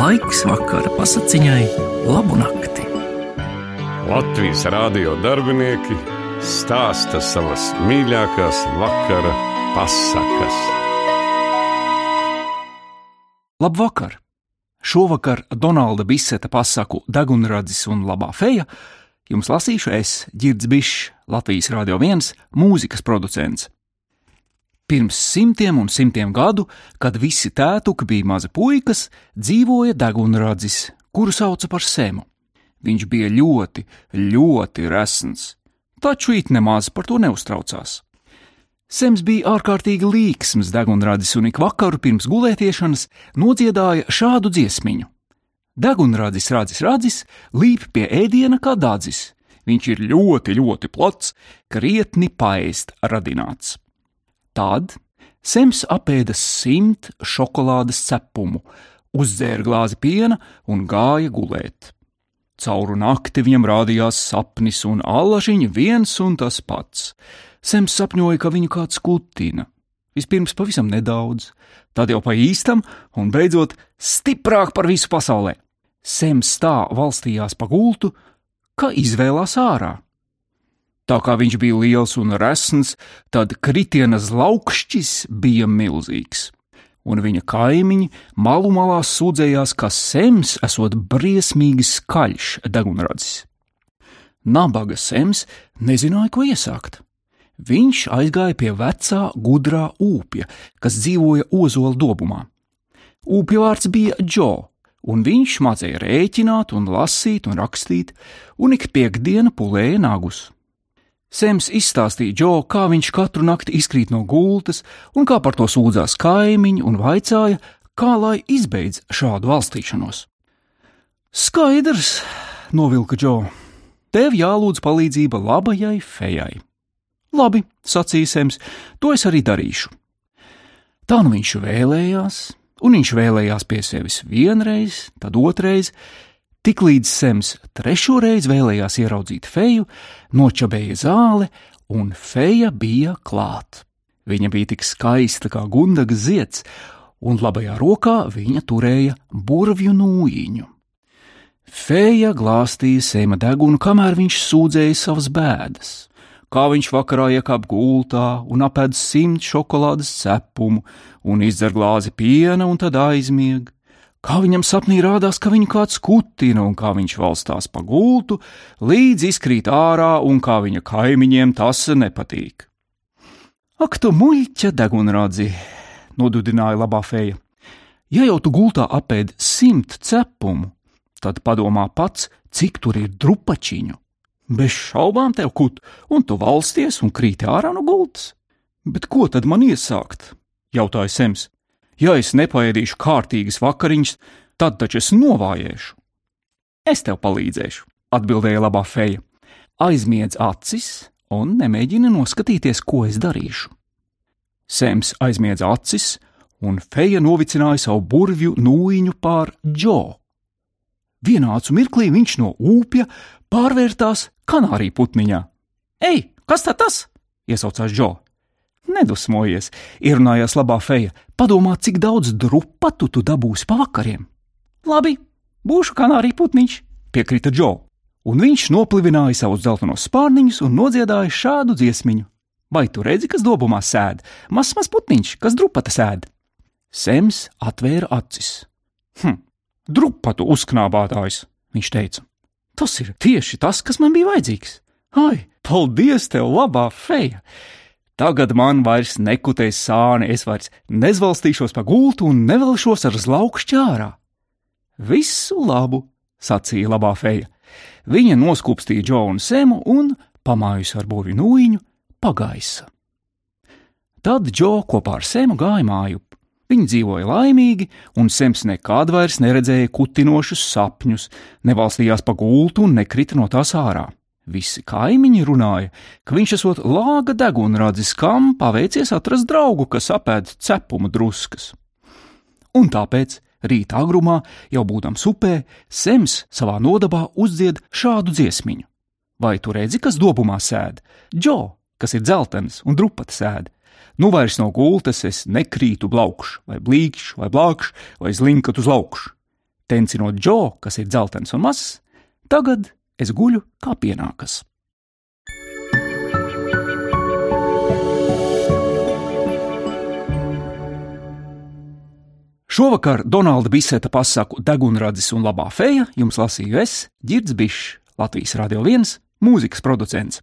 Laiks vakara pasakiņai, labu nakti. Latvijas rādio darbinieki stāsta savas mīļākās vakara pasakas. Labvakar! Šovakar Donalda Biseta pasaku Dagunradzis un Labā feja jums lasīšu es, Girds Bišs, Latvijas Rādio 1 mūzikas producents. Pirms simtiem un simtiem gadu, kad visi tētuki bija mazi puikas, dzīvoja Dagunradzis, kuru sauca par Sēmu. Viņš bija ļoti, ļoti resns, taču it nemaz par to neuztraucās. Sems bija ārkārtīgi līksms degunradis un ik vakaru pirms gulētiešanas nodziedāja šādu dziesmiņu. Degunradis radzis radzis, līp pie ēdiena kā dadzis. Viņš ir ļoti, ļoti plats, krietni paēst radināts. Tad Sems apēda simt šokolādes cepumu, uzdzēra glāzi piena un gāja gulēt. Cauru nakti viņam rādījās sapnis un allažiņa viens un tas pats. Sems sapņoja, ka viņu kāds kutina. Vispirms pavisam nedaudz, tad jau pa īstam, un beidzot stiprāk par visu pasaulē. Sems tā valstījās pa gultu, ka izvēlās ārā. Tā kā viņš bija liels un resns, tad kritiena laukšķis bija milzīgs, un viņa kaimiņi malu malā sūdzējās, ka Sems esot briesmīgi skaļš degunradzis. Nabaga Sems nezināja, ko iesākt. Viņš aizgāja pie vecā, gudrā upja, kas dzīvoja ozola dobumā. Upja vārds bija Džo, un viņš mācīja rēķināt, un lasīt un rakstīt, un ik piekdiena pulēja nagus. Sems izstāstīja Džo, kā viņš katru nakti izkrīt no gultas, un kā par to sūdzās kaimiņi, un vaicāja, kā lai izbeidz šādu valstīšanos. Skaidrs, novilka Džo. Tev jālūdz palīdzība labajai fejai. Labi, sacīja Sems, to es arī darīšu. Tā nu viņš vēlējās, un viņš vēlējās pie sevis vienreiz, tad otrreiz, Tiklīdz Sems trešo reizi vēlējās ieraudzīt feju, nočabēja zāle, un feja bija klāt. Viņa bija tik skaista kā gundaga zieds, un labajā rokā viņa turēja burvju nūjiņu. Feja glāstīja sēma degunu, kamēr viņš sūdzēja savas bēdas, kā viņš vakarā iekāpa gultā un apēd simt šokolādes cepumu un izdzer glāzi piena un tad aizmiega kā viņam sapnī rādās, ka viņu kāds kutina un kā viņš valstās pa gultu, līdz izkrīt ārā un kā viņa kaimiņiem tas nepatīk. Ak, tu muļķa degunradzi, nodudināja labā feja. Ja jau tu gultā apēd simt cepumu, tad padomā pats, cik tur ir drupačiņu. Bez šaubām tev kut, un tu valsties un krīti ārā no gultas. Bet ko tad man iesākt? jautāja Sems. Ja es nepaēdīšu kārtīgas vakariņas, tad taču es novājēšu. Es tev palīdzēšu, atbildēja labā feja. Aizmiedz acis un nemēģini noskatīties, ko es darīšu. Sēms aizmiedz acis, un feja novicināja savu burvju nūjiņu pār Džo. Vienācu mirklī viņš no upja pārvērtās kanāriju putniņā. Ei, kas tā tas? iesaucās Džo. Nedusmojies, ierunājās labā feja. Padomā, cik daudz drupatu tu dabūsi pavakariem. Labi, būšu kanārija putniņš, piekrita Džo, un viņš noplivināja savus zeltainos spārniņus un nodziedāja šādu dziesmiņu. Vai tu redzi, kas dobumā sēd? Mazs maz putniņš, kas drupata sēd? Sems atvēra acis. Hm, drupatu uzknābātājs, viņš teica. Tas ir tieši tas, kas man bija vajadzīgs. Ai, paldies tev, labā feja! Tagad man vairs nekutēs sāni, es vairs nezvalstīšos pa gultu un nevelšos ar zlaukšķi ārā. Visu labu, sacīja labā feja. Viņa noskūpstīja Džonu Semu un, pamājusi ar burvju nūjiņu, pagaisa. Tad Džo kopā ar Semu gāja mājup. Viņi dzīvoja laimīgi, un Sems nekad vairs neredzēja kutinošus sapņus, nevalstījās pa gultu un nekrita no tās ārā. Visi kaimiņi runāja, ka viņš esot lāga degunradzis, kam paveicies atrast draugu, kas apēd cepumu druskas. Un tāpēc rīta agrumā, jau būdams upē, Sems savā nodabā uzdzied šādu dziesmiņu. Vai tu redzi, kas dobumā sēd? Džo, kas ir dzeltens un drupata sēd. Nu vairs no gultas es nekrītu blaukšu, vai blīkšu, vai blākšu, vai zlinkatu uz augšu. tencinot Džo, kas ir dzeltens un mazs, tagad es guļu kā pienākas. Šovakar Donalda Biseta pasaku Degunradis un Labā feja jums lasīju es, Girds Bišs, Latvijas Radio 1 mūzikas producents.